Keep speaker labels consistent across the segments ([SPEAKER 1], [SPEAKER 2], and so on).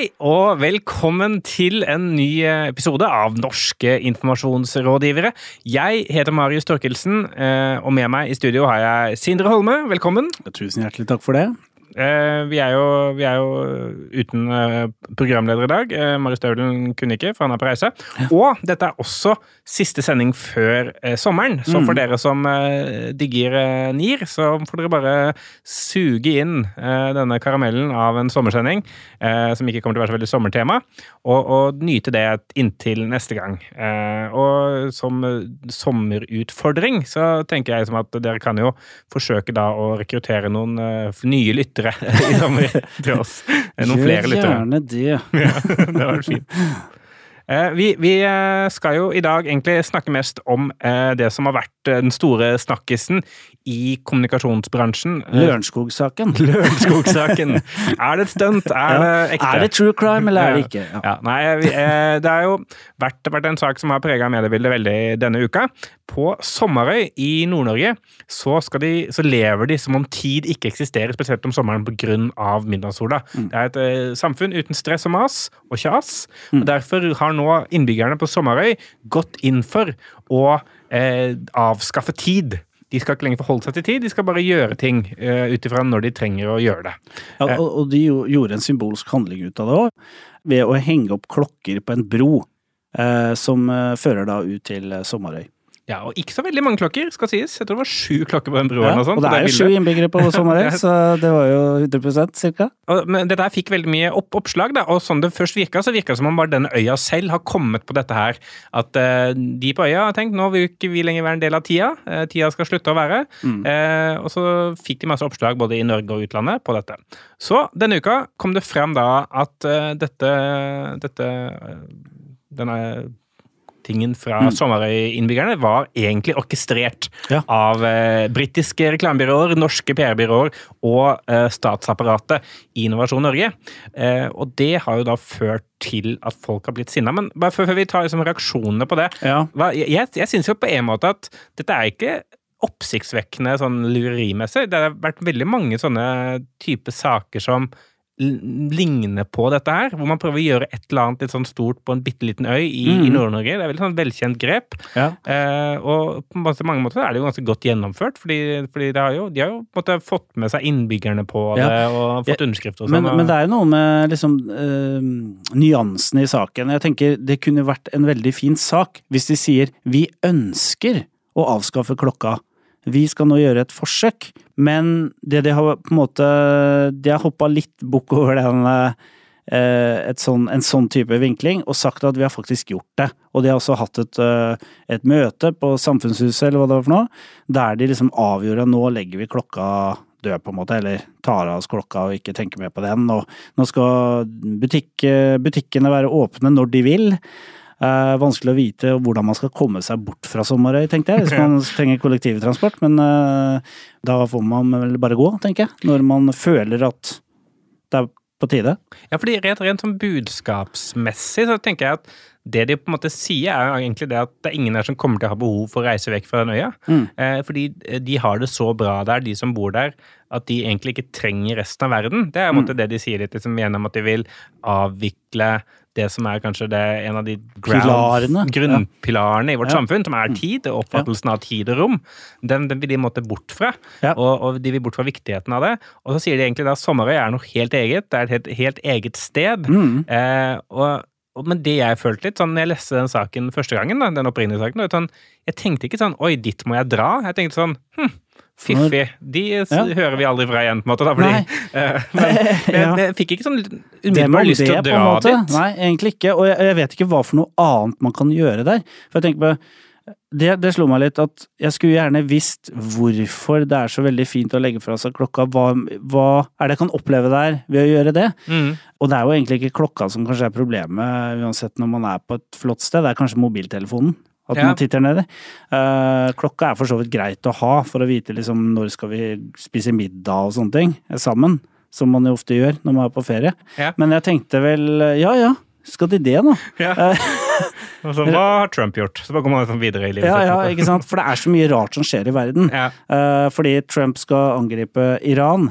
[SPEAKER 1] Hei og velkommen til en ny episode av Norske informasjonsrådgivere. Jeg heter Marius Torkelsen, eh, og med meg i studio har jeg Sindre Holme. Velkommen.
[SPEAKER 2] Tusen hjertelig takk for det.
[SPEAKER 1] Eh, vi er, jo, vi er jo, uten eh, programleder i dag. Eh, Marius Staulen kunne ikke, for han er på reise. Og dette er også siste sending før sommeren. Så for mm. dere som digger NIR, så får dere bare suge inn denne karamellen av en sommersending, som ikke kommer til å være så veldig sommertema, og, og nyte det inntil neste gang. Og som sommerutfordring så tenker jeg som at dere kan jo forsøke da å rekruttere noen nye lyttere i sommer til oss. Noen flere lyttere.
[SPEAKER 2] Gjør gjerne det.
[SPEAKER 1] ja, det var fint. Eh, vi, vi, eh, skal jo i dag egentlig snakke mest om eh, det som har vært den store snakkisen i kommunikasjonsbransjen.
[SPEAKER 2] Lørenskog-saken.
[SPEAKER 1] Lørenskog-saken. Er det et stunt? Er det ekte?
[SPEAKER 2] Er det true crime, eller er det ikke?
[SPEAKER 1] Ja. Ja, nei, det har jo vært, vært, en sak som har prega mediebildet veldig denne uka. På Sommerøy i Nord-Norge så, så, lever de som om tid ikke eksisterer, spesielt om sommeren pga. midnattssola. Mm. Det er et uh, samfunn uten stress og mas og kjas. Mm. og Derfor har nå innbyggerne på Sommerøy gått inn for å uh, avskaffe tid. De skal ikke lenger forholde seg til tid, de skal bare gjøre ting uh, ut ifra når de trenger å gjøre det.
[SPEAKER 2] Ja, og, og de gjorde en symbolsk handling ut av det òg, ved å henge opp klokker på en bro som fører da ut til Sommerøy.
[SPEAKER 1] Ja, og ikke så veldig mange klokker, skal sies. Jeg tror det var sju klokker på den broren. Ja, og,
[SPEAKER 2] sånt, og det er jo sju innbyggere på Sommerøy, så det var jo 100 cirka.
[SPEAKER 1] Og, men dette her fikk veldig mye opp oppslag, da, og sånn det først virka, så virka det som om bare denne øya selv har kommet på dette her. At uh, de på øya har tenkt nå vil ikke vi lenger være en del av tida. Uh, tida skal slutte å være. Mm. Uh, og så fikk de masse oppslag både i Norge og utlandet på dette. Så denne uka kom det frem da at dette, dette denne tingen fra mm. Sommerøy-innbyggerne var egentlig orkestrert ja. av eh, britiske reklamebyråer, norske PR-byråer og eh, statsapparatet i Innovasjon Norge. Eh, og det har jo da ført til at folk har blitt sinna. Men bare før, før vi tar liksom, reaksjonene på det ja. hva, Jeg, jeg syns jo på en måte at dette er ikke oppsiktsvekkende sånn lurerimessig. Det har vært veldig mange sånne type saker som ligne på dette her, hvor man prøver å gjøre et eller annet litt sånn stort på en bitte liten øy i, mm. i Nord-Norge. Det er veldig sånn velkjent grep. Ja. Eh, og på mange måter er det jo ganske godt gjennomført, fordi, fordi har jo, de har jo måte, fått med seg innbyggerne på det ja. og fått underskrifter og sånn.
[SPEAKER 2] Men, men, det er jo noe med liksom øh, nyansene i saken. Jeg tenker det kunne vært en veldig fin sak hvis de sier vi ønsker å avskaffe klokka vi skal nå gjøre et forsøk, men det de har på en måte De har hoppa litt bukk over den eh, sånn, en sånn type vinkling og sagt at vi har faktisk gjort det. Og de har også hatt et, eh, et møte på Samfunnshuset eller hva det var for noe, der de liksom avgjorde nå legger vi klokka død, på en måte, eller tar av oss klokka og ikke tenker mer på den. Og nå skal butikk, butikkene være åpne når de vil. Uh, vanskelig å vite hvordan man skal komme seg bort fra Sommerøy, tenkte jeg, hvis man trenger kollektivtransport. Men eh, da får man vel bare gå, tenker jeg. Når man føler at det er på tide.
[SPEAKER 1] Ja, fordi rent, rent sånn budskapsmessig så tenker jeg at det de på en måte sier, er egentlig det at det er ingen her som kommer til å ha behov for å reise vekk fra den øya. Mm. Eh, fordi de har det så bra der, de som bor der, at de egentlig ikke trenger resten av verden. Det er på en måte mm. det de sier litt liksom, gjennom at de vil avvikle det som er kanskje det, en av de ground, grunnpilarene i vårt samfunn, som er mm. tid, oppfattelsen av tid og rom, den, den vil de måtte bort fra. Og, og, de vil bort fra viktigheten av det. Og så sier de egentlig at Sommerøy er noe helt eget. Det er et helt, helt eget sted. Mm. Eh, og, men det jeg følte litt, sånn når jeg leste den saken første gangen, da, den opprinnelige saken, sånn, jeg tenkte ikke sånn Oi, dit må jeg dra. Jeg tenkte sånn Hm, Fiffig. De ja. hører vi aldri fra igjen, på en måte. Da, fordi, uh, men jeg, jeg, fikk ikke sånn umiddelbar lyst til å dra dit.
[SPEAKER 2] Nei, egentlig ikke. Og jeg, jeg, vet ikke hva for noe annet man kan gjøre der. For jeg tenker på det, det, slo meg litt at jeg skulle gjerne visst hvorfor det er så veldig fint å legge fra seg klokka. Hva, hva er det jeg kan oppleve der ved å gjøre det? Mm. Og det er jo egentlig ikke klokka som kanskje er problemet, uansett når man er på et flott sted. Det er kanskje mobiltelefonen. At ja. man titter nedi. Uh, klokka er for så vidt greit å ha for å vite liksom når skal vi spise middag og sånne ting sammen. Som man jo ofte gjør når man er på ferie. Ja. Men jeg tenkte vel ja ja, skal de det nå? Ja.
[SPEAKER 1] så, hva har Trump gjort? Så bare kommer man liksom videre i livet.
[SPEAKER 2] Ja, ja, ikke sant? For det er så mye rart som skjer i verden. Ja. Uh, fordi Trump skal angripe Iran.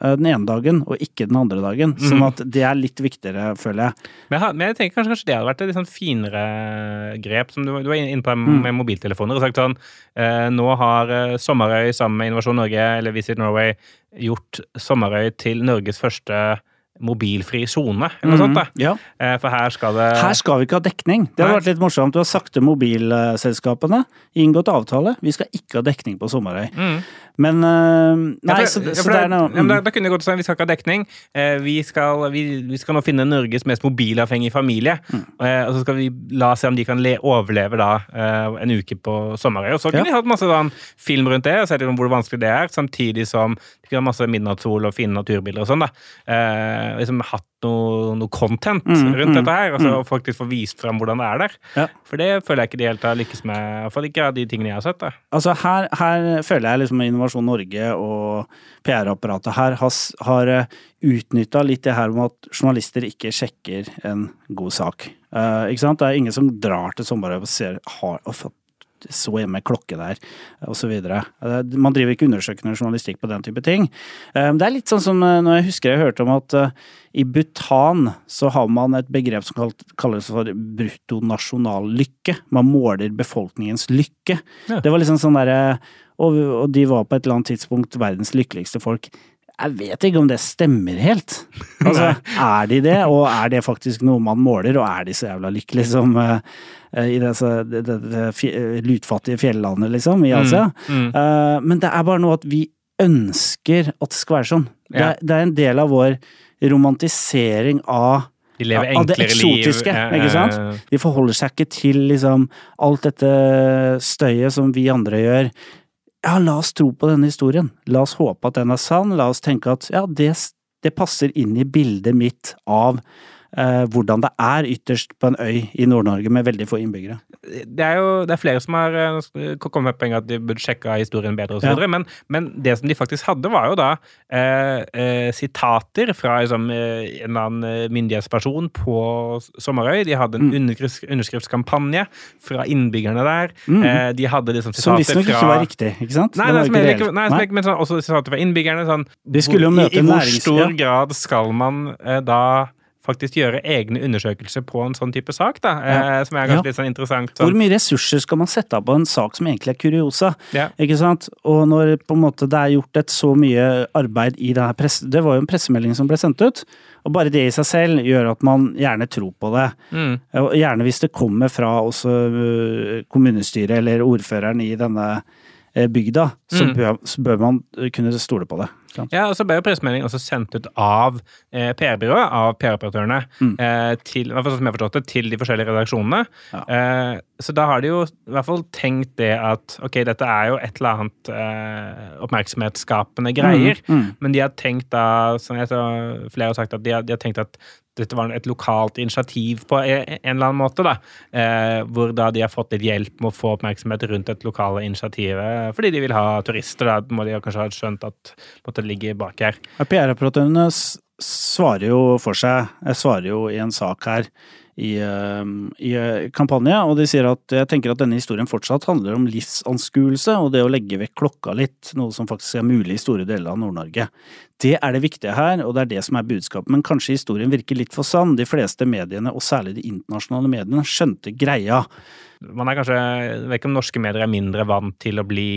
[SPEAKER 2] Eh, den ene dagen og ikke den andre dagen. Sånn
[SPEAKER 1] Mhm.
[SPEAKER 2] at det er litt viktigere, føler jeg.
[SPEAKER 1] Men jeg, men jeg tenker kanskje, kanskje det hadde vært et litt sånn finere grep, som du, du var inne på
[SPEAKER 2] Mm.
[SPEAKER 1] med mobiltelefoner, og sagt sånn eh, Nå har eh, Sommerøy sammen med Innovasjon Norge, eller Visit Norway, gjort Sommerøy til Norges første mobilfri sone, eller noe sånt. da.
[SPEAKER 2] Mhm. Ja.
[SPEAKER 1] Eh, for her skal det
[SPEAKER 2] Her skal vi ikke ha dekning. Det hadde vært litt morsomt. Du har sagt til mobilselskapene, inngått avtale, vi skal ikke ha dekning på Sommerøy.
[SPEAKER 1] Mm.
[SPEAKER 2] Men
[SPEAKER 1] Ja,
[SPEAKER 2] Nei, så, det er noe
[SPEAKER 1] da, da kunne det gått sånn, Vi skal ikke ha dekning. Eh, vi, skal, vi, vi skal nå finne Norges mest mobilavhengige familie.
[SPEAKER 2] Mm.
[SPEAKER 1] Eh, og så skal vi la se om de kan le, overleve da eh, en uke på Sommerøy. Og så kunne
[SPEAKER 2] Ja.
[SPEAKER 1] de hatt masse sånn, film rundt det, og sett hvor vanskelig det er. Samtidig som de kunne ha masse midnattssol og fine naturbilder og sånn. da. Eh, liksom hatt noe, noe content
[SPEAKER 2] Mm,
[SPEAKER 1] rundt
[SPEAKER 2] mm,
[SPEAKER 1] dette her. altså
[SPEAKER 2] mm.
[SPEAKER 1] Faktisk få vist fram hvordan det er der.
[SPEAKER 2] Ja.
[SPEAKER 1] For det føler jeg ikke de helt har lykkes med. Iallfall ikke av de tingene jeg har sett. da.
[SPEAKER 2] Altså her, her føler jeg liksom Innovasjon Norge og PR-apparatet her har, har utnytta litt det her med at journalister ikke sjekker en god sak. Uh, ikke sant? Det er ingen som drar til Sommerøy og ser har, oh, så hjemme klokke der, videre. Eh, Man driver ikke undersøkende journalistikk på den type ting. Eh, Det er litt sånn som eh, når jeg husker jeg hørte om at i Bhutan så har man et begrep som kalles for bruttonasjonallykke. Man måler befolkningens lykke.
[SPEAKER 1] Ja.
[SPEAKER 2] Det var liksom sånn derre og de var på et eller annet tidspunkt verdens lykkeligste folk. Jeg vet ikke om det stemmer helt. Altså, er de det, og er det faktisk noe man måler, og er de så jævla lykkelige som eh, eh, i disse, det, det, det lutfattige fjellandet, liksom, i Asia?
[SPEAKER 1] Mm.
[SPEAKER 2] Eh, men det er bare noe at vi ønsker at det skal være sånn. Det,
[SPEAKER 1] Ja.
[SPEAKER 2] det er en del av vår romantisering av
[SPEAKER 1] De lever
[SPEAKER 2] Ja, av det eksotiske,
[SPEAKER 1] liv.
[SPEAKER 2] ikke sant? De forholder seg ikke til liksom alt dette støyet som vi andre gjør. Ja, la oss tro på denne historien. La oss håpe at den er sann. La oss tenke at ja, det, det passer inn i bildet mitt av hvordan det er ytterst på en øy i Nord-Norge med veldig få innbyggere.
[SPEAKER 1] det er jo det er flere som har eh, kommet med poenget at de burde sjekka historien bedre, og så
[SPEAKER 2] Ja.
[SPEAKER 1] men, men det som de faktisk hadde, var jo da eh, eh, sitater fra liksom, eh, en eller annen eh, myndighetsperson på Sommerøy. De hadde en
[SPEAKER 2] Mm.
[SPEAKER 1] underskrift, underskriftskampanje fra innbyggerne der.
[SPEAKER 2] Mm.
[SPEAKER 1] Eh, de hadde liksom
[SPEAKER 2] Som
[SPEAKER 1] sitater
[SPEAKER 2] visstnok
[SPEAKER 1] fra
[SPEAKER 2] ikke var riktig, ikke sant?
[SPEAKER 1] Nei, nei,
[SPEAKER 2] ikke
[SPEAKER 1] ikke, nei, nei. men sånn, også sitater fra innbyggerne. Sånn,
[SPEAKER 2] De skulle jo
[SPEAKER 1] hvor-
[SPEAKER 2] møte
[SPEAKER 1] i, I hvor stor grad skal man eh, da faktisk gjøre egne undersøkelser på en sånn type sak, da? Eh, som er ganske
[SPEAKER 2] Ja.
[SPEAKER 1] litt sånn interessant.
[SPEAKER 2] Hvor
[SPEAKER 1] Sånn.
[SPEAKER 2] mye ressurser skal man sette av på en sak som egentlig er kuriosa?
[SPEAKER 1] Ja.
[SPEAKER 2] Ikke sant? Og når på en måte det er gjort et så mye arbeid i det her press... Det var jo en pressemelding som ble sendt ut. Og bare det i seg selv gjør at man gjerne tror på det.
[SPEAKER 1] Mm.
[SPEAKER 2] Gjerne hvis det kommer fra også øh, kommunestyret eller ordføreren i denne øh, bygda, så,
[SPEAKER 1] Mm.
[SPEAKER 2] bør, så bør man kunne stole på det.
[SPEAKER 1] Ja, og så ble jo pressemeldingen også sendt ut av eh, PR-byrået, av PR-operatørene,
[SPEAKER 2] Mm.
[SPEAKER 1] eh, til, sånn det, til de forskjellige redaksjonene.
[SPEAKER 2] Ja.
[SPEAKER 1] Eh, så da har de jo i hvert fall tenkt det at ok, dette er jo et eller annet eh, oppmerksomhetsskapende greier,
[SPEAKER 2] Mm, mm.
[SPEAKER 1] men de har tenkt da, som jeg tror flere har sagt, at de har, de har tenkt at dette var et lokalt initiativ på e- en eller annen måte, da. Eh, hvor da de har fått litt hjelp med å få oppmerksomhet rundt dette lokale initiativet, fordi de vil ha turister. Da må de kanskje ha skjønt at måtte ligge bak her.
[SPEAKER 2] PR-operatørene svarer jo for seg. Jeg svarer jo i en sak her i, øh, i øh, kampanje, og de sier at jeg tenker at denne historien fortsatt handler om livsanskuelse og det å legge vekk klokka litt, noe som faktisk er mulig i store deler av Nord-Norge. Det er det viktige her, og det er det som er budskapet, men kanskje historien virker litt for sann. De fleste mediene, og særlig de internasjonale mediene, skjønte greia.
[SPEAKER 1] Man er kanskje Jeg vet ikke om norske medier er mindre vant til å bli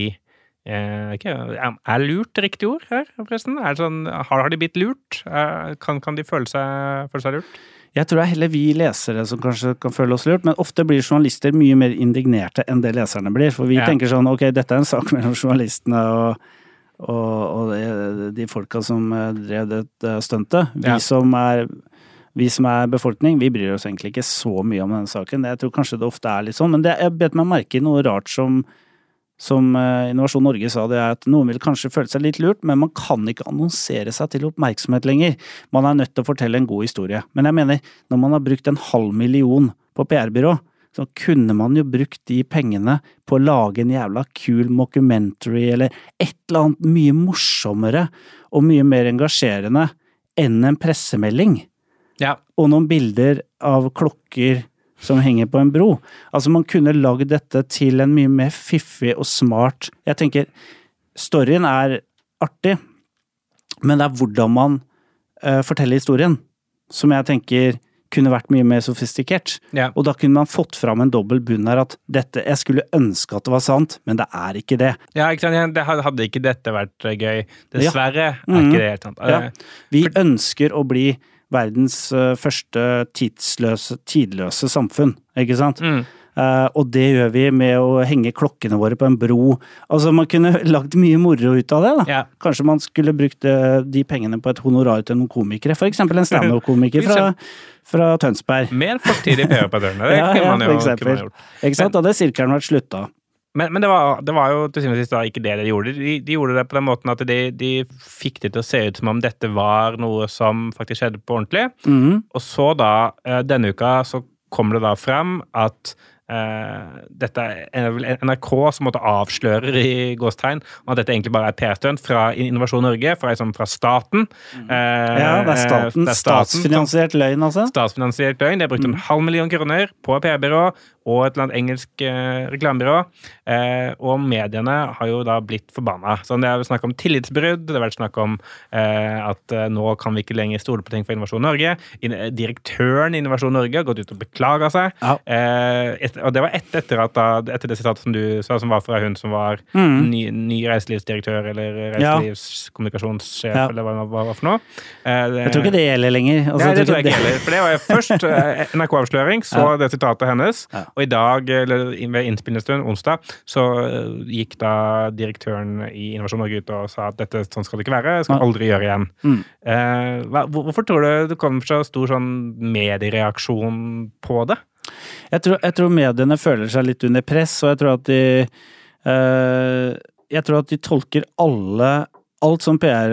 [SPEAKER 1] eh, ikke, er- lurt riktig ord her, forresten? Er sånn, har, har de blitt lurt? Eh, kan, kan de føle seg, føle seg lurt?
[SPEAKER 2] Jeg tror det er heller vi lesere som kanskje kan føle oss lurt, men ofte blir journalister mye mer indignerte enn det leserne blir. For vi
[SPEAKER 1] Ja.
[SPEAKER 2] tenker sånn ok, dette er en sak mellom journalistene og, og, og de, de folka som eh, drev det stuntet. Vi,
[SPEAKER 1] Ja.
[SPEAKER 2] som er, vi som er befolkning, vi bryr oss egentlig ikke så mye om denne saken. Jeg tror kanskje det ofte er litt sånn, men det, jeg bet meg merke i noe rart som som eh, Innovasjon Norge sa, det er at noen vil kanskje føle seg litt lurt, men man kan ikke annonsere seg til oppmerksomhet lenger. Man er nødt til å fortelle en god historie. Men jeg mener, når man har brukt en halv million på PR-byrå, så kunne man jo brukt de pengene på å lage en jævla kul mockumentary eller et eller annet mye morsommere og mye mer engasjerende enn en pressemelding
[SPEAKER 1] Ja.
[SPEAKER 2] og noen bilder av klokker som henger på en bro. Altså, man kunne lagd dette til en mye mer fiffig og smart Jeg tenker, storyen er artig, Men det er hvordan man uh, forteller historien, som jeg tenker kunne vært mye mer sofistikert.
[SPEAKER 1] Ja.
[SPEAKER 2] Og da kunne man fått fram en dobbel bunn her at dette Jeg skulle ønske at det var sant, men det er ikke det.
[SPEAKER 1] Ja, ikke sant? Det hadde ikke dette vært eh, gøy. Dessverre er
[SPEAKER 2] Mhm.
[SPEAKER 1] ikke det helt sant.
[SPEAKER 2] Ja.
[SPEAKER 1] Vi
[SPEAKER 2] Vi ønsker å bli verdens uh, første tidsløse, tidløse samfunn, ikke sant?
[SPEAKER 1] Mm.
[SPEAKER 2] Uh, og det gjør vi med å henge klokkene våre på en bro. Altså, man kunne lagd mye moro ut av det, da.
[SPEAKER 1] Yeah.
[SPEAKER 2] Kanskje man skulle brukt eh, de pengene på et honorar til noen komikere. Eksempel en standup-komiker fra, fra Tønsberg.
[SPEAKER 1] Med en fortid i PR-patruljen. Det
[SPEAKER 2] Ja,
[SPEAKER 1] kunne man jo kunne man gjort.
[SPEAKER 2] Ikke sant? Da hadde sirkelen vært slutta.
[SPEAKER 1] Men, men det, var, det var jo til syvende og sist ikke det de gjorde. De, de gjorde det på den måten at de, de fikk det til å se ut som om dette var noe som faktisk skjedde på ordentlig.
[SPEAKER 2] Mm.
[SPEAKER 1] Og så da, eh, denne uka, så kommer det da frem at Uh, dette er vel NRK som måtte avsløre i gåstegn at dette egentlig bare er PR-stunt fra Innovasjon Norge, fra, liksom, fra staten. Uh,
[SPEAKER 2] Ja, det er staten.
[SPEAKER 1] det er staten
[SPEAKER 2] Statsfinansiert løgn, altså.
[SPEAKER 1] statsfinansiert løgn. De har brukt en halv million kroner på PR-byrå og et eller annet engelsk eh, reklamebyrå. Eh, og mediene har jo da blitt forbanna. Så det er snakk om tillitsbrudd, det har vært snakk om eh, at eh, nå kan vi ikke lenger stole på ting fra Innovasjon Norge. In direktøren i Innovasjon Norge har gått ut og beklaga seg.
[SPEAKER 2] Ja.
[SPEAKER 1] Eh, et, og det var et, etter, at da, etter det sitatet som du sa, som var fra hun som var
[SPEAKER 2] mm.
[SPEAKER 1] ny, ny reiselivsdirektør eller reiselivskommunikasjonssjef,
[SPEAKER 2] Ja.
[SPEAKER 1] eller hva det var for noe. Eh, det-
[SPEAKER 2] Jeg tror ikke det gjelder lenger. Altså,
[SPEAKER 1] Nei, det tror jeg ikke heller. For det var først NRK-avsløring, så det sitatet hennes.
[SPEAKER 2] Ja.
[SPEAKER 1] Og i dag, eller ved innspillende onsdag, så eh, gikk da direktøren i Innovasjon Norge ut og sa at dette sånn skal det ikke være, det skal
[SPEAKER 2] vi
[SPEAKER 1] aldri gjøre igjen.
[SPEAKER 2] Mm.
[SPEAKER 1] Eh, hvorfor tror du det kom så stor sånn mediereaksjon på det?
[SPEAKER 2] Jeg tror, jeg tror mediene føler seg litt under press, og jeg tror at de eh, Jeg tror at de tolker alle Alt som PR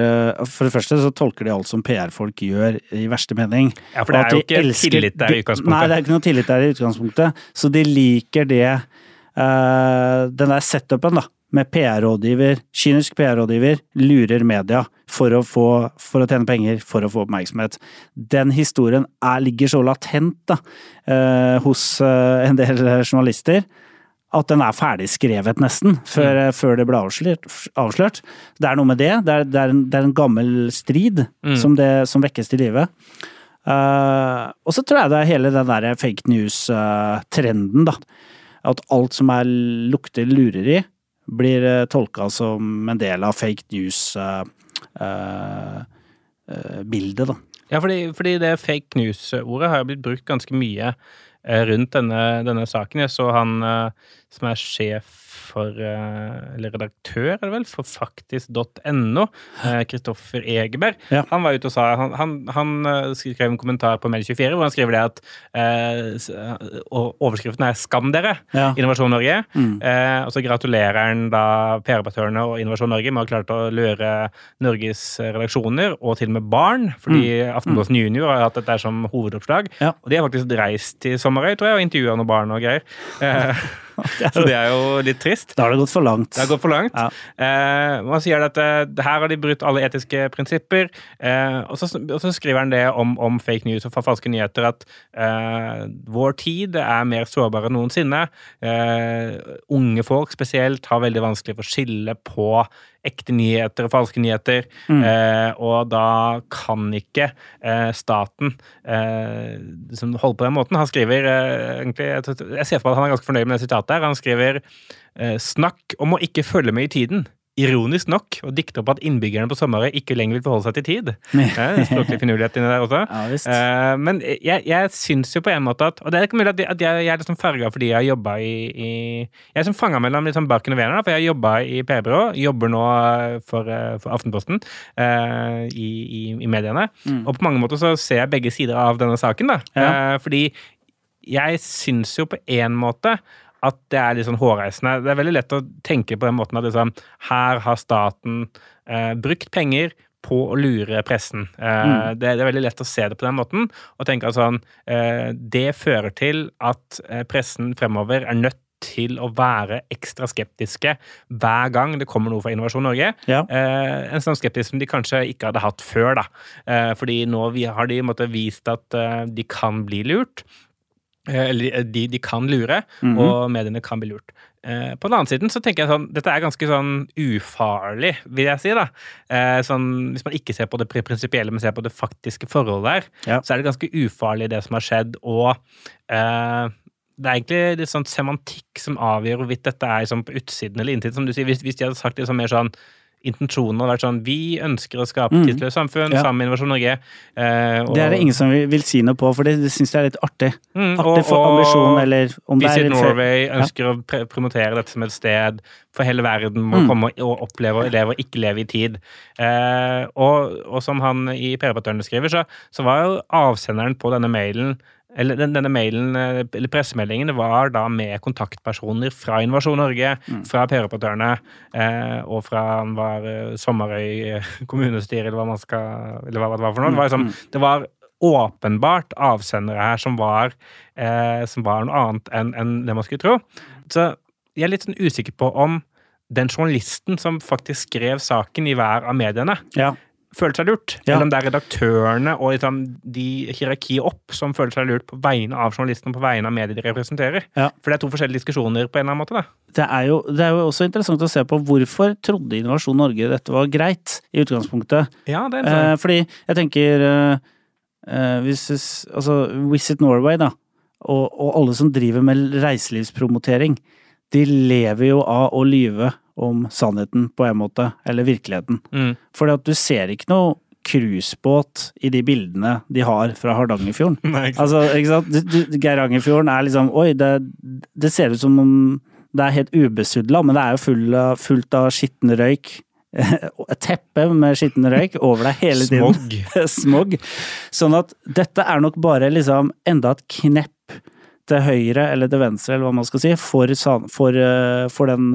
[SPEAKER 2] For det første så tolker de alt som PR-folk gjør, i verste mening.
[SPEAKER 1] Ja, for det er jo
[SPEAKER 2] de
[SPEAKER 1] ikke
[SPEAKER 2] elsker-
[SPEAKER 1] tillit der i utgangspunktet.
[SPEAKER 2] Nei, det er ikke noe tillit der i utgangspunktet. Så de liker det uh, Den der setupen, da. Med PR-rådgiver, kynisk PR-rådgiver, lurer media for å, få, for å tjene penger, for å få oppmerksomhet. Den historien er, ligger så latent da, uh, hos uh, en del journalister at den er ferdigskrevet nesten, før, før det ble avslørt, avslørt. Det er noe med det. Det er, det er, en, det er en gammel strid
[SPEAKER 1] Mm.
[SPEAKER 2] som, det, som vekkes til live. Uh, og så tror jeg det er hele den der fake news-trenden, da. At alt som er lukter lureri, blir uh, tolka som en del av fake news-bildet, da.
[SPEAKER 1] Ja, fordi, fordi det fake news-ordet har jo blitt brukt ganske mye eh, rundt denne, denne saken. Jeg så han eh, som er sjef for eh, Eller redaktør, er det vel, for faktisk.no, Kristoffer Egeberg.
[SPEAKER 2] Ja.
[SPEAKER 1] Han var ute og sa Han, han, han eh, skrev en kommentar på Medie24 hvor han skriver det at eh, Overskriften er 'Skam dere',
[SPEAKER 2] Ja.
[SPEAKER 1] Innovasjon Norge.
[SPEAKER 2] Mm.
[SPEAKER 1] Eh, og så gratulerer han da PR-operatørene og Innovasjon Norge med å ha klart å lure Norges redaksjoner, og til og med barn, fordi Aftenposten Junior har hatt dette som hovedoppslag.
[SPEAKER 2] Ja.
[SPEAKER 1] Og de har faktisk reist til Sommerøy, tror jeg, og intervjua noen barn og greier. Eh, så det er jo litt trist.
[SPEAKER 2] Da har det gått for langt.
[SPEAKER 1] Det har gått for langt.
[SPEAKER 2] Ja.
[SPEAKER 1] Eh, man sier at eh, her har de brutt alle etiske prinsipper. Eh, og, så, og så skriver han det om, om fake news og falske nyheter, at eh, vår tid er mer sårbar enn noensinne. Eh, unge folk spesielt har veldig vanskelig for å skille på ekte nyheter og falske nyheter.
[SPEAKER 2] Mm.
[SPEAKER 1] Eh, og da kan ikke eh, staten eh, som holder på den måten Han skriver eh, egentlig Jeg jeg ser for meg at han er ganske fornøyd med det sitatet her. Han skriver eh, Snakk om å ikke følge med i tiden. Ironisk nok å dikte opp at innbyggerne på Sommerøy ikke lenger vil forholde seg til tid. Det en Språklig finurlighet inni der også.
[SPEAKER 2] Ja.
[SPEAKER 1] Eh, men jeg, jeg syns jo på en måte at Og det er ikke mulig at jeg, at jeg, jeg er liksom farga fordi jeg har jobba i, i Jeg er som fanga mellom liksom barken og venen, for jeg har jobba i PR-byrå. Jobber nå eh, for, eh, for Aftenposten uh, i, i, i mediene.
[SPEAKER 2] Mm.
[SPEAKER 1] Og på mange måter så ser jeg begge sider av denne saken, da.
[SPEAKER 2] Ja.
[SPEAKER 1] Uh, fordi jeg syns jo på en måte at det er litt sånn hårreisende. Det er veldig lett å tenke på den måten at liksom, her har staten eh, brukt penger på å lure pressen. Eh,
[SPEAKER 2] Mm.
[SPEAKER 1] det, det er veldig lett å se det på den måten, og tenke at sånn eh, Det fører til at eh, pressen fremover er nødt til å være ekstra skeptiske hver gang det kommer noe fra Innovasjon Norge.
[SPEAKER 2] Ja.
[SPEAKER 1] Eh, en sånn skeptisk som de kanskje ikke hadde hatt før. da. Eh, fordi nå har de måtte, vist at eh, de kan bli lurt. Eh, Eller de, de kan lure,
[SPEAKER 2] Mhm.
[SPEAKER 1] og mediene kan bli lurt. Eh, På den annen siden så tenker jeg sånn Dette er ganske sånn ufarlig, vil jeg si. da. Eh, Sånn, hvis man ikke ser på det pri- prinsipielle, men ser på det faktiske forholdet der,
[SPEAKER 2] Ja.
[SPEAKER 1] så er det ganske ufarlig det som har skjedd. Og eh, det er egentlig litt sånn semantikk som avgjør hvorvidt dette er liksom på utsiden eller innsiden. Som du sier, hvis, hvis de hadde sagt liksom mer sånn Intensjonen har vært sånn Vi ønsker å skape
[SPEAKER 2] Mm.
[SPEAKER 1] et tidsløst samfunn
[SPEAKER 2] Ja.
[SPEAKER 1] sammen med Innovasjon Norge. eh, og-
[SPEAKER 2] Det er det ingen som vil, vil si noe på, for det, det syns jeg er litt artig.
[SPEAKER 1] Mm,
[SPEAKER 2] Artig for ambisjon, eller om det er
[SPEAKER 1] Visit
[SPEAKER 2] litt
[SPEAKER 1] Norway ønsker å pre promotere dette som et sted for hele verden må
[SPEAKER 2] Mm.
[SPEAKER 1] komme og oppleve og leve og ikke leve i tid. Eh, og, og som han i PR-rapportørene skriver, så, så var jo avsenderen på denne mailen eller denne mailen, eh, eller pressemeldingen var da med kontaktpersoner fra Innovasjon Norge,
[SPEAKER 2] Mm.
[SPEAKER 1] fra PR-operatørene eh, og fra han var eh, Sommerøy eh, kommunestyre, eller hva man skal Eller hva det var for noe. Det var, liksom,
[SPEAKER 2] Mm.
[SPEAKER 1] det var åpenbart avsendere her som var, eh, som var noe annet enn en det man skulle tro. Så jeg er litt sånn usikker på om den journalisten som faktisk skrev saken i hver av mediene,
[SPEAKER 2] Ja.
[SPEAKER 1] Føler seg lurt.
[SPEAKER 2] Ja.
[SPEAKER 1] Eller om det er redaktørene og liksom de hierarkiet opp som føler seg lurt på vegne av journalisten og på vegne av mediet de representerer.
[SPEAKER 2] Ja.
[SPEAKER 1] For det er to forskjellige diskusjoner på en eller annen måte. da.
[SPEAKER 2] Det er, jo, det er jo også interessant å se på hvorfor trodde Innovasjon Norge dette var greit, i utgangspunktet.
[SPEAKER 1] Ja, det er
[SPEAKER 2] Eh, fordi jeg tenker eh, eh, hvis- Altså Visit Norway, da, og, og alle som driver med reiselivspromotering, de lever jo av å lyve om sannheten, på en måte, eller virkeligheten.
[SPEAKER 1] Mm.
[SPEAKER 2] Fordi at du ser ikke noe cruisebåt i de bildene de har fra Hardangerfjorden.
[SPEAKER 1] Nei, ikke.
[SPEAKER 2] Altså, ikke sant? Du, du, Geirangerfjorden er liksom Oi, det, det ser ut som om det er helt ubesudla, men det er jo full fullt av skitten røyk. Et teppe med skitten røyk over deg hele tiden.
[SPEAKER 1] Smog.
[SPEAKER 2] Smog. Sånn at dette er nok bare liksom enda et knepp til høyre eller til venstre, eller hva man skal si, for, for, eh, for den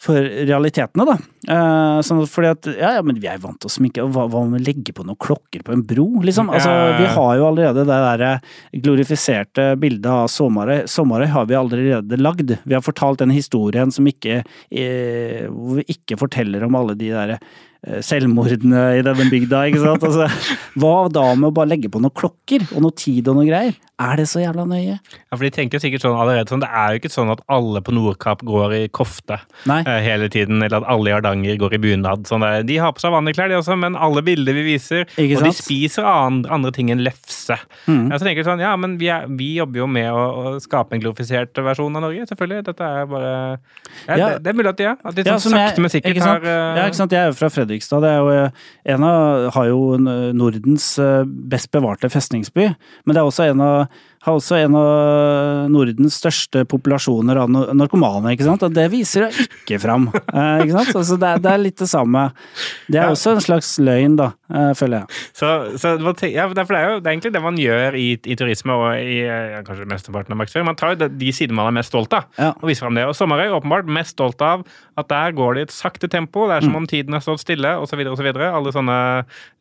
[SPEAKER 2] for realitetene, da. Eh, sånn fordi at ja, ja, men vi er vant til å sminke, og hva, hva om vi legger på noen klokker på en bro, liksom? Altså, vi har jo allerede det der glorifiserte bildet av Sommarøy. Sommarøy har vi allerede lagd. Vi har fortalt den historien som ikke eh, Hvor vi ikke forteller om alle de derre eh, selvmordene i denne bygda, ikke sant. Altså, hva da med å bare legge på noen klokker og noe tid og noe greier? Er det så jævla nøye?
[SPEAKER 1] Ja, for de tenker sikkert sånn allerede sånn, Det er jo ikke sånn at alle på Nordkapp går i kofte
[SPEAKER 2] Nei.
[SPEAKER 1] eh, hele tiden, eller at alle i Hardanger går i bunad. Sånn der. De har på seg vanlige klær, de også, men alle bilder vi viser
[SPEAKER 2] Ikke
[SPEAKER 1] Og de spiser andre, andre ting enn lefse.
[SPEAKER 2] Mm.
[SPEAKER 1] Ja, så tenker jeg sånn, ja, men vi, er, vi jobber jo med å, å skape en glorifisert versjon av Norge, selvfølgelig. Dette er bare ja,
[SPEAKER 2] Ja.
[SPEAKER 1] Det, det er mulig at de, er. At de
[SPEAKER 2] Ja,
[SPEAKER 1] sånn
[SPEAKER 2] jeg-
[SPEAKER 1] sakte, men sikkert har uh...
[SPEAKER 2] Ja, ikke sant. Jeg er jo fra Fredrikstad. Det er jo eh, en av Har jo Nordens eh, best bevarte festningsby. Men det er også en av har også en av Nordens største populasjoner av narkomane, ikke sant. Og det viser jeg ikke fram. Eh, ikke sant? Altså, det, er, det er litt det samme. Det er
[SPEAKER 1] Ja.
[SPEAKER 2] også en slags løgn, da, eh, føler jeg.
[SPEAKER 1] Så, så ja, for det er jo det er egentlig det man gjør i, i turisme og i eh, ja, kanskje mesteparten av markedsføring. Man tar jo de, de sidene man er mest stolt av,
[SPEAKER 2] Ja.
[SPEAKER 1] og viser fram det. Og Sommerøy er åpenbart mest stolt av at der går det i et sakte tempo. Det er
[SPEAKER 2] Mm.
[SPEAKER 1] som om tiden har stått stille, osv., osv. Alle sånne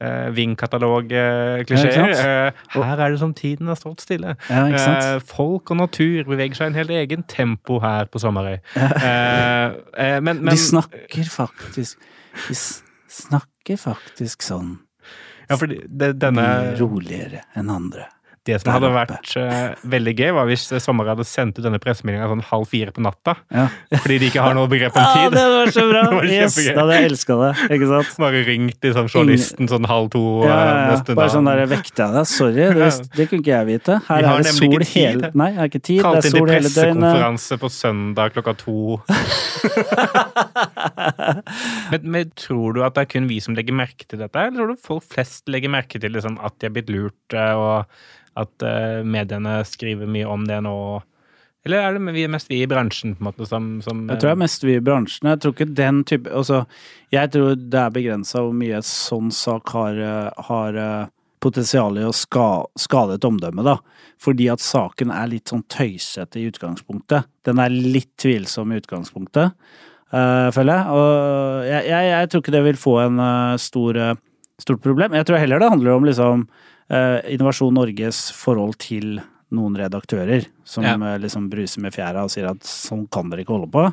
[SPEAKER 1] eh, Ving-katalog-klisjeer.
[SPEAKER 2] ikke
[SPEAKER 1] eh, her er det som tiden har stått stille.
[SPEAKER 2] Ja.
[SPEAKER 1] Eh, folk og natur beveger seg i en helt egen tempo her på Sommerøy. Eh, eh, men, men
[SPEAKER 2] De snakker faktisk De snakker faktisk sånn
[SPEAKER 1] ja, for denne
[SPEAKER 2] roligere enn andre.
[SPEAKER 1] Det som hadde vært uh, veldig gøy, var hvis Sommer hadde sendt ut denne pressemeldinga sånn halv fire på natta.
[SPEAKER 2] Ja.
[SPEAKER 1] Fordi de ikke har noe begrep om
[SPEAKER 2] Ja,
[SPEAKER 1] tid.
[SPEAKER 2] det var så bra!
[SPEAKER 1] Det var
[SPEAKER 2] Yes, da hadde jeg elska det, ikke sant?
[SPEAKER 1] Bare ringt liksom, journalisten sånn halv to.
[SPEAKER 2] Ja,
[SPEAKER 1] eh,
[SPEAKER 2] ja, ja.
[SPEAKER 1] neste
[SPEAKER 2] Bare
[SPEAKER 1] dag.
[SPEAKER 2] sånn der vekta jeg deg. Sorry, det,
[SPEAKER 1] Ja.
[SPEAKER 2] det kunne ikke jeg vite. Her er det sol
[SPEAKER 1] ikke
[SPEAKER 2] hele Nei, jeg har ikke tid. Det er
[SPEAKER 1] inn til
[SPEAKER 2] sol hele døgnet.
[SPEAKER 1] pressekonferanse på søndag klokka to. men, men tror du at det er kun vi som legger merke til dette, eller tror du folk flest legger merke til liksom, at de er blitt lurt, eh, og at uh, mediene skriver mye om det nå? Eller er det mest vi i bransjen på en måte som, som
[SPEAKER 2] Jeg tror det er mest vi i bransjen. Jeg tror ikke den type Altså, jeg tror det er begrensa hvor mye en sånn sak har, eh, har eh, potensial i å ska, skade et omdømme, da. Fordi at saken er litt sånn tøysete i utgangspunktet. Den er litt tvilsom i utgangspunktet, uh, føler jeg. Og jeg, jeg, jeg tror ikke det vil få en uh, stor, eh, stort problem. Jeg tror heller det handler om liksom eh, Innovasjon Norges forhold til noen redaktører som
[SPEAKER 1] Ja.
[SPEAKER 2] eh, liksom bruser med fjæra og sier at sånn kan dere ikke holde på.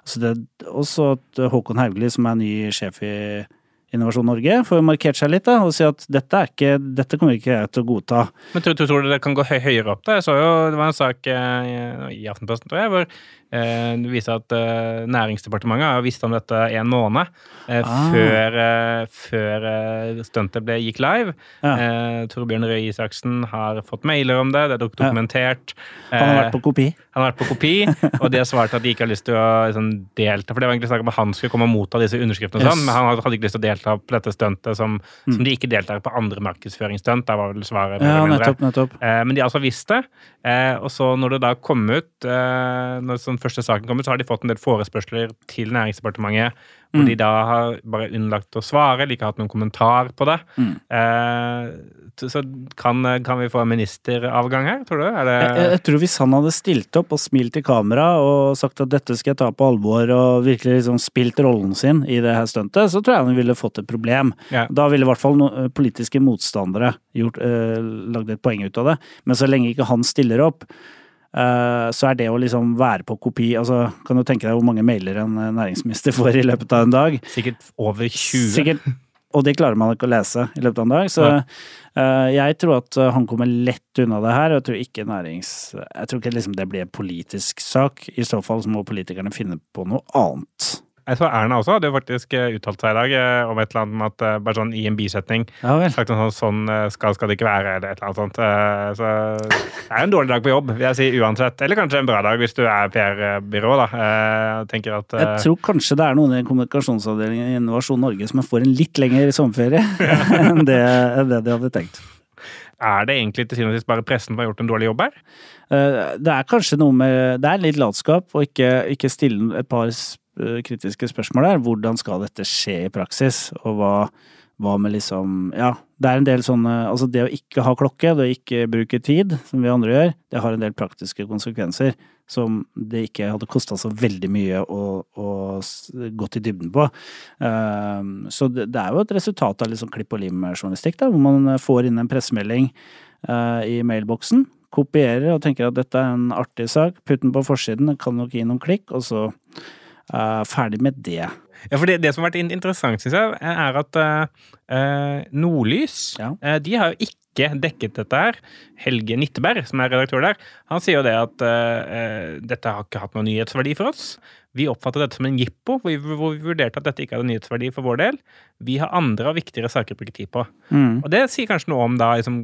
[SPEAKER 2] Altså det, også at Håkon Haugli, som er ny sjef i, Innovasjon Norge får markert seg litt da, og si at dette, er ikke, dette kommer ikke jeg til å godta.
[SPEAKER 1] Men tror, tror du det kan gå høyere opp? da? Jeg så jo, Det var en sak eh, i Aftenposten, tror jeg, hvor eh, det viser at eh, Næringsdepartementet har visst om dette en måned eh,
[SPEAKER 2] Ah.
[SPEAKER 1] før, eh, før eh, stuntet ble, gikk live.
[SPEAKER 2] Ja.
[SPEAKER 1] Eh, Torbjørn Røe Isaksen har fått mailer om det, det er dokumentert.
[SPEAKER 2] Ja. Han har
[SPEAKER 1] Eh,
[SPEAKER 2] vært på kopi.
[SPEAKER 1] han har vært på kopi, og de har svart at de ikke har lyst til å liksom, delta. For det var egentlig snakk om at han skulle komme og motta disse underskriftene,
[SPEAKER 2] Yes.
[SPEAKER 1] sånn, men han hadde ikke lyst til å delta på dette stuntet som,
[SPEAKER 2] Mm.
[SPEAKER 1] som de ikke deltar på andre markedsføringsstunt. Da var vel svaret.
[SPEAKER 2] Ja, nettopp, nettopp.
[SPEAKER 1] Eh, men de har altså visst det. Eh, og så når det da kom ut, eh, når sånn første saken kommer, så har de fått en del forespørsler til Næringsdepartementet, hvor
[SPEAKER 2] Mm.
[SPEAKER 1] de da har bare unnlagt å svare, eller ikke hatt noen kommentar på det.
[SPEAKER 2] Mm.
[SPEAKER 1] Eh, så kan, kan vi få en ministeravgang her, tror du? Det
[SPEAKER 2] Jeg, jeg, tror hvis han hadde stilt opp og smilt i kamera og sagt at dette skal jeg ta på alvor, og virkelig liksom spilt rollen sin i det her stuntet, så tror jeg han ville fått et problem.
[SPEAKER 1] Ja.
[SPEAKER 2] Da ville i hvert fall no, politiske motstandere gjort, eh, lagd et poeng ut av det. Men så lenge ikke han stiller opp, eh, så er det å liksom være på kopi altså Kan du tenke deg hvor mange mailer en eh, næringsminister får i løpet av en dag?
[SPEAKER 1] sikkert over 20?
[SPEAKER 2] Sikkert. Og det klarer man ikke å lese i løpet av en dag. Så
[SPEAKER 1] ja.
[SPEAKER 2] eh, jeg tror at eh, han kommer lett unna det her. Og jeg tror ikke nærings... Jeg tror ikke liksom det blir en politisk sak. I så fall så må politikerne finne på noe annet.
[SPEAKER 1] Jeg så Erna også hadde jo faktisk eh, uttalt seg i dag eh, om et eller annet at eh, bare sånn i en bisetning
[SPEAKER 2] Ja
[SPEAKER 1] sagt noe sånn sånn skal, skal det ikke være, eller et eller annet sånt. Så det er en dårlig dag på jobb, vil jeg si uansett. Eller kanskje en bra dag hvis du er PR-byrå, da. Jeg at
[SPEAKER 2] Jeg tror kanskje det er noen i kommunikasjonsavdelingen i Innovasjon Norge som får en litt lengre sommerferie enn det, det de hadde tenkt.
[SPEAKER 1] Er det egentlig til syvende og sist bare pressen som har gjort en dårlig jobb her?
[SPEAKER 2] Det er kanskje noe med Det er litt latskap å ikke, ikke stille et par kritiske spørsmål er Hvordan skal dette skje i praksis, og hva, hva med liksom Ja, det er en del sånne Altså det å ikke ha klokke, det å ikke bruke tid, som vi andre gjør, det har en del praktiske konsekvenser som det ikke hadde kosta så veldig mye å, å gå til dybden på. Eh, Så det, det er jo et resultat av sånn klipp og lim-journalistikk, da, hvor man får inn en pressemelding eh, i mailboksen, kopierer og tenker at dette er en artig sak, putt den på forsiden, kan nok gi noen klikk, og så eh, ferdig med det.
[SPEAKER 1] Ja, for det, det som har vært interessant, syns jeg, er at eh, Nordlys
[SPEAKER 2] Ja.
[SPEAKER 1] uh, de har jo ikke dekket dette her. Helge Nitteberg, som er redaktør der, han sier jo det at dette har ikke hatt noen nyhetsverdi for oss. Vi oppfattet dette som en jippo, hvor vi, hvor vi vurderte at dette ikke hadde nyhetsverdi for vår del. Vi har andre og viktigere saker å bruke tid på.
[SPEAKER 2] Mm.
[SPEAKER 1] Og det sier kanskje noe om da, liksom,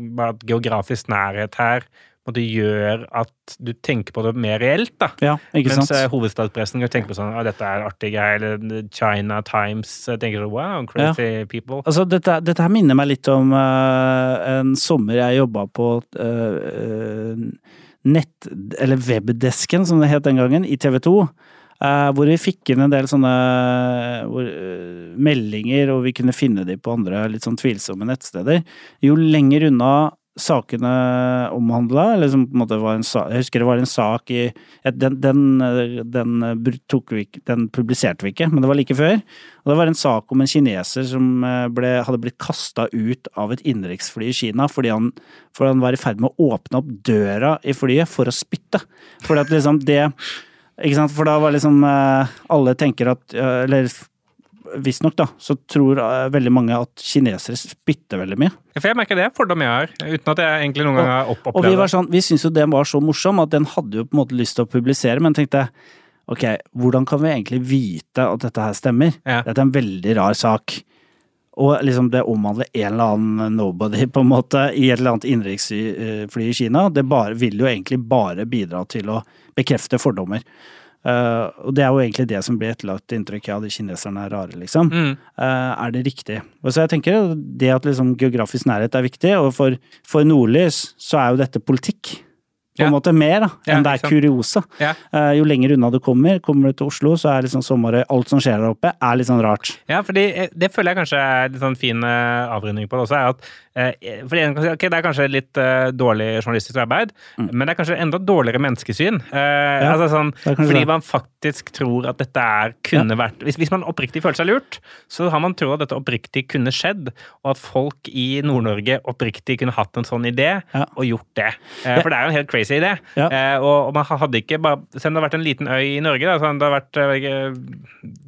[SPEAKER 1] geografisk nærhet her på det gjør at du tenker på det mer reelt, da.
[SPEAKER 2] Ja,
[SPEAKER 1] Mens
[SPEAKER 2] sant?
[SPEAKER 1] eh, hovedstadspressen kan tenke på sånn at dette er artig greier, eller China Times eh, tenker sånn wow, crazy people.
[SPEAKER 2] Altså, dette, dette her minner meg litt om uh, en sommer jeg jobba på eh, eh, nett... Eller webdesken, som det het den gangen, i TV 2. Uh, hvor vi fikk inn en del sånne hvor, eh, meldinger, og vi kunne finne de på andre litt sånn tvilsomme nettsteder. Jo lenger unna sakene omhandla, eller som på en måte var en sak Jeg husker det var en sak i Den, den, den, vi Den publiserte vi ikke, men det var like før. Og det var en sak om en kineser som eh, ble, hadde blitt kasta ut av et innenriksfly i Kina fordi han, fordi han var i ferd med å åpne opp døra i flyet for å spytte. Fordi at liksom det Ikke sant, for da var liksom eh, Alle tenker at eh, Eller visstnok, da, så tror eh, veldig mange at kinesere spytter veldig mye.
[SPEAKER 1] Ja, For jeg merker det er fordom jeg har, uten at jeg egentlig noen gang har opp
[SPEAKER 2] Og vi
[SPEAKER 1] opplevd
[SPEAKER 2] var
[SPEAKER 1] det.
[SPEAKER 2] sånn, vi syntes jo den var så morsom at den hadde jo på en måte lyst til å publisere, men tenkte ok, hvordan kan vi egentlig vite at dette her stemmer?
[SPEAKER 1] Ja.
[SPEAKER 2] Dette er en veldig rar sak. Og liksom det omhandler en eller annen nobody på en måte i et eller annet innenriksfly i Kina. Det bare, vil jo egentlig bare bidra til å bekrefte fordommer. Eh, og det er jo egentlig det som blir etterlatt inntrykk av de kineserne er rare, liksom.
[SPEAKER 1] Mm.
[SPEAKER 2] Uh, er det riktig? Og så jeg tenker det at liksom geografisk nærhet er viktig, og for, for Nordlys så er jo dette politikk. På en
[SPEAKER 1] Ja.
[SPEAKER 2] måte mer da,
[SPEAKER 1] Ja,
[SPEAKER 2] enn det er kuriosa.
[SPEAKER 1] Ja.
[SPEAKER 2] Eh, jo lenger unna du kommer, kommer du til Oslo, så er liksom sommeret, alt som skjer der oppe, er litt sånn rart.
[SPEAKER 1] Ja, fordi det føler jeg kanskje er litt sånn fin avrunding på det også, er at eh, fordi en kan Det er kanskje litt eh, dårlig journalistisk arbeid, men det er kanskje enda dårligere menneskesyn. Eh, altså sånn, fordi man faktisk tror at dette er, kunne vært hvis, hvis man oppriktig føler seg lurt, så har man trodd at dette oppriktig kunne skjedd, og at folk i Nord-Norge oppriktig kunne hatt en sånn idé
[SPEAKER 2] Ja.
[SPEAKER 1] og gjort det. Eh, for det er jo en helt crazy idé.
[SPEAKER 2] Ja.
[SPEAKER 1] Eh, og, og man hadde ikke bare Selv om det har vært en liten øy i Norge, da, sånn, det har vært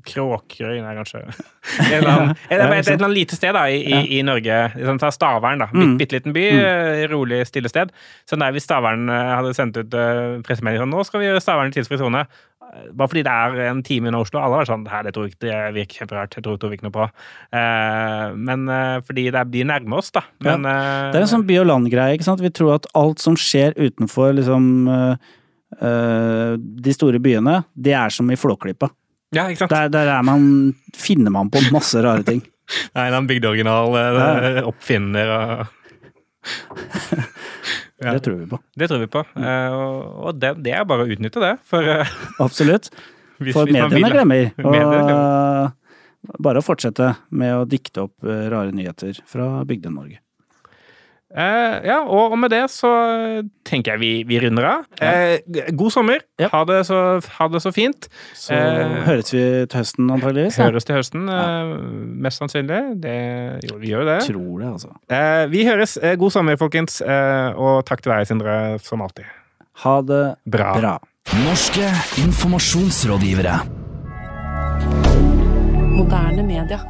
[SPEAKER 1] Kråkerøy, nei, kanskje En eller annet, et, et, et, eller annet lite sted da, i, i, i Norge. Sånn, ta Stavern, da. Bitte, bitte liten by. mm. Rolig, stille sted. Så der hvis Stavern eh, hadde sendt ut uh, pressemelding sånn Nå skal vi gjøre Stavern i tidsfri sone. Eh, Bare fordi det er en time unna Oslo. Alle var sånn Her, det tror jeg det virker kjemperart. Jeg tror, tror vi ikke noe på. Eh, men eh, fordi det de nærme oss, da. Men, eh,
[SPEAKER 2] Det er en sånn by og land-greie, ikke sant. Vi tror at alt som skjer utenfor liksom øh, de store byene, det er som i Flåklypa.
[SPEAKER 1] Ja, ikke sant?
[SPEAKER 2] Der, der er man, finner man på masse rare ting.
[SPEAKER 1] Nei, en bygde bygdeoriginal eh, oppfinner og Ja.
[SPEAKER 2] Det tror vi på.
[SPEAKER 1] Det tror vi på. Mm. og og det, det er bare å utnytte det. For eh,
[SPEAKER 2] Absolutt. For mediene glemmer.
[SPEAKER 1] Mediene
[SPEAKER 2] Og bare å fortsette med å dikte opp rare nyheter fra Bygde-Norge.
[SPEAKER 1] Eh, ja, og, og med det så tenker jeg vi, vi runder av. Eh, god sommer.
[SPEAKER 2] Ja.
[SPEAKER 1] Ha, det så, ha det så fint.
[SPEAKER 2] Så
[SPEAKER 1] Eh,
[SPEAKER 2] høres vi til høsten antageligvis.
[SPEAKER 1] Høres til høsten, eh, mest sannsynlig. Det, jo, vi gjør jo det.
[SPEAKER 2] Tror det, altså.
[SPEAKER 1] Eh, vi høres. Eh, god sommer, folkens. Eh, og takk til deg, Sindre, som alltid.
[SPEAKER 2] Ha det
[SPEAKER 1] Bra.
[SPEAKER 2] bra.
[SPEAKER 3] Norske informasjonsrådgivere.
[SPEAKER 4] Moderne media.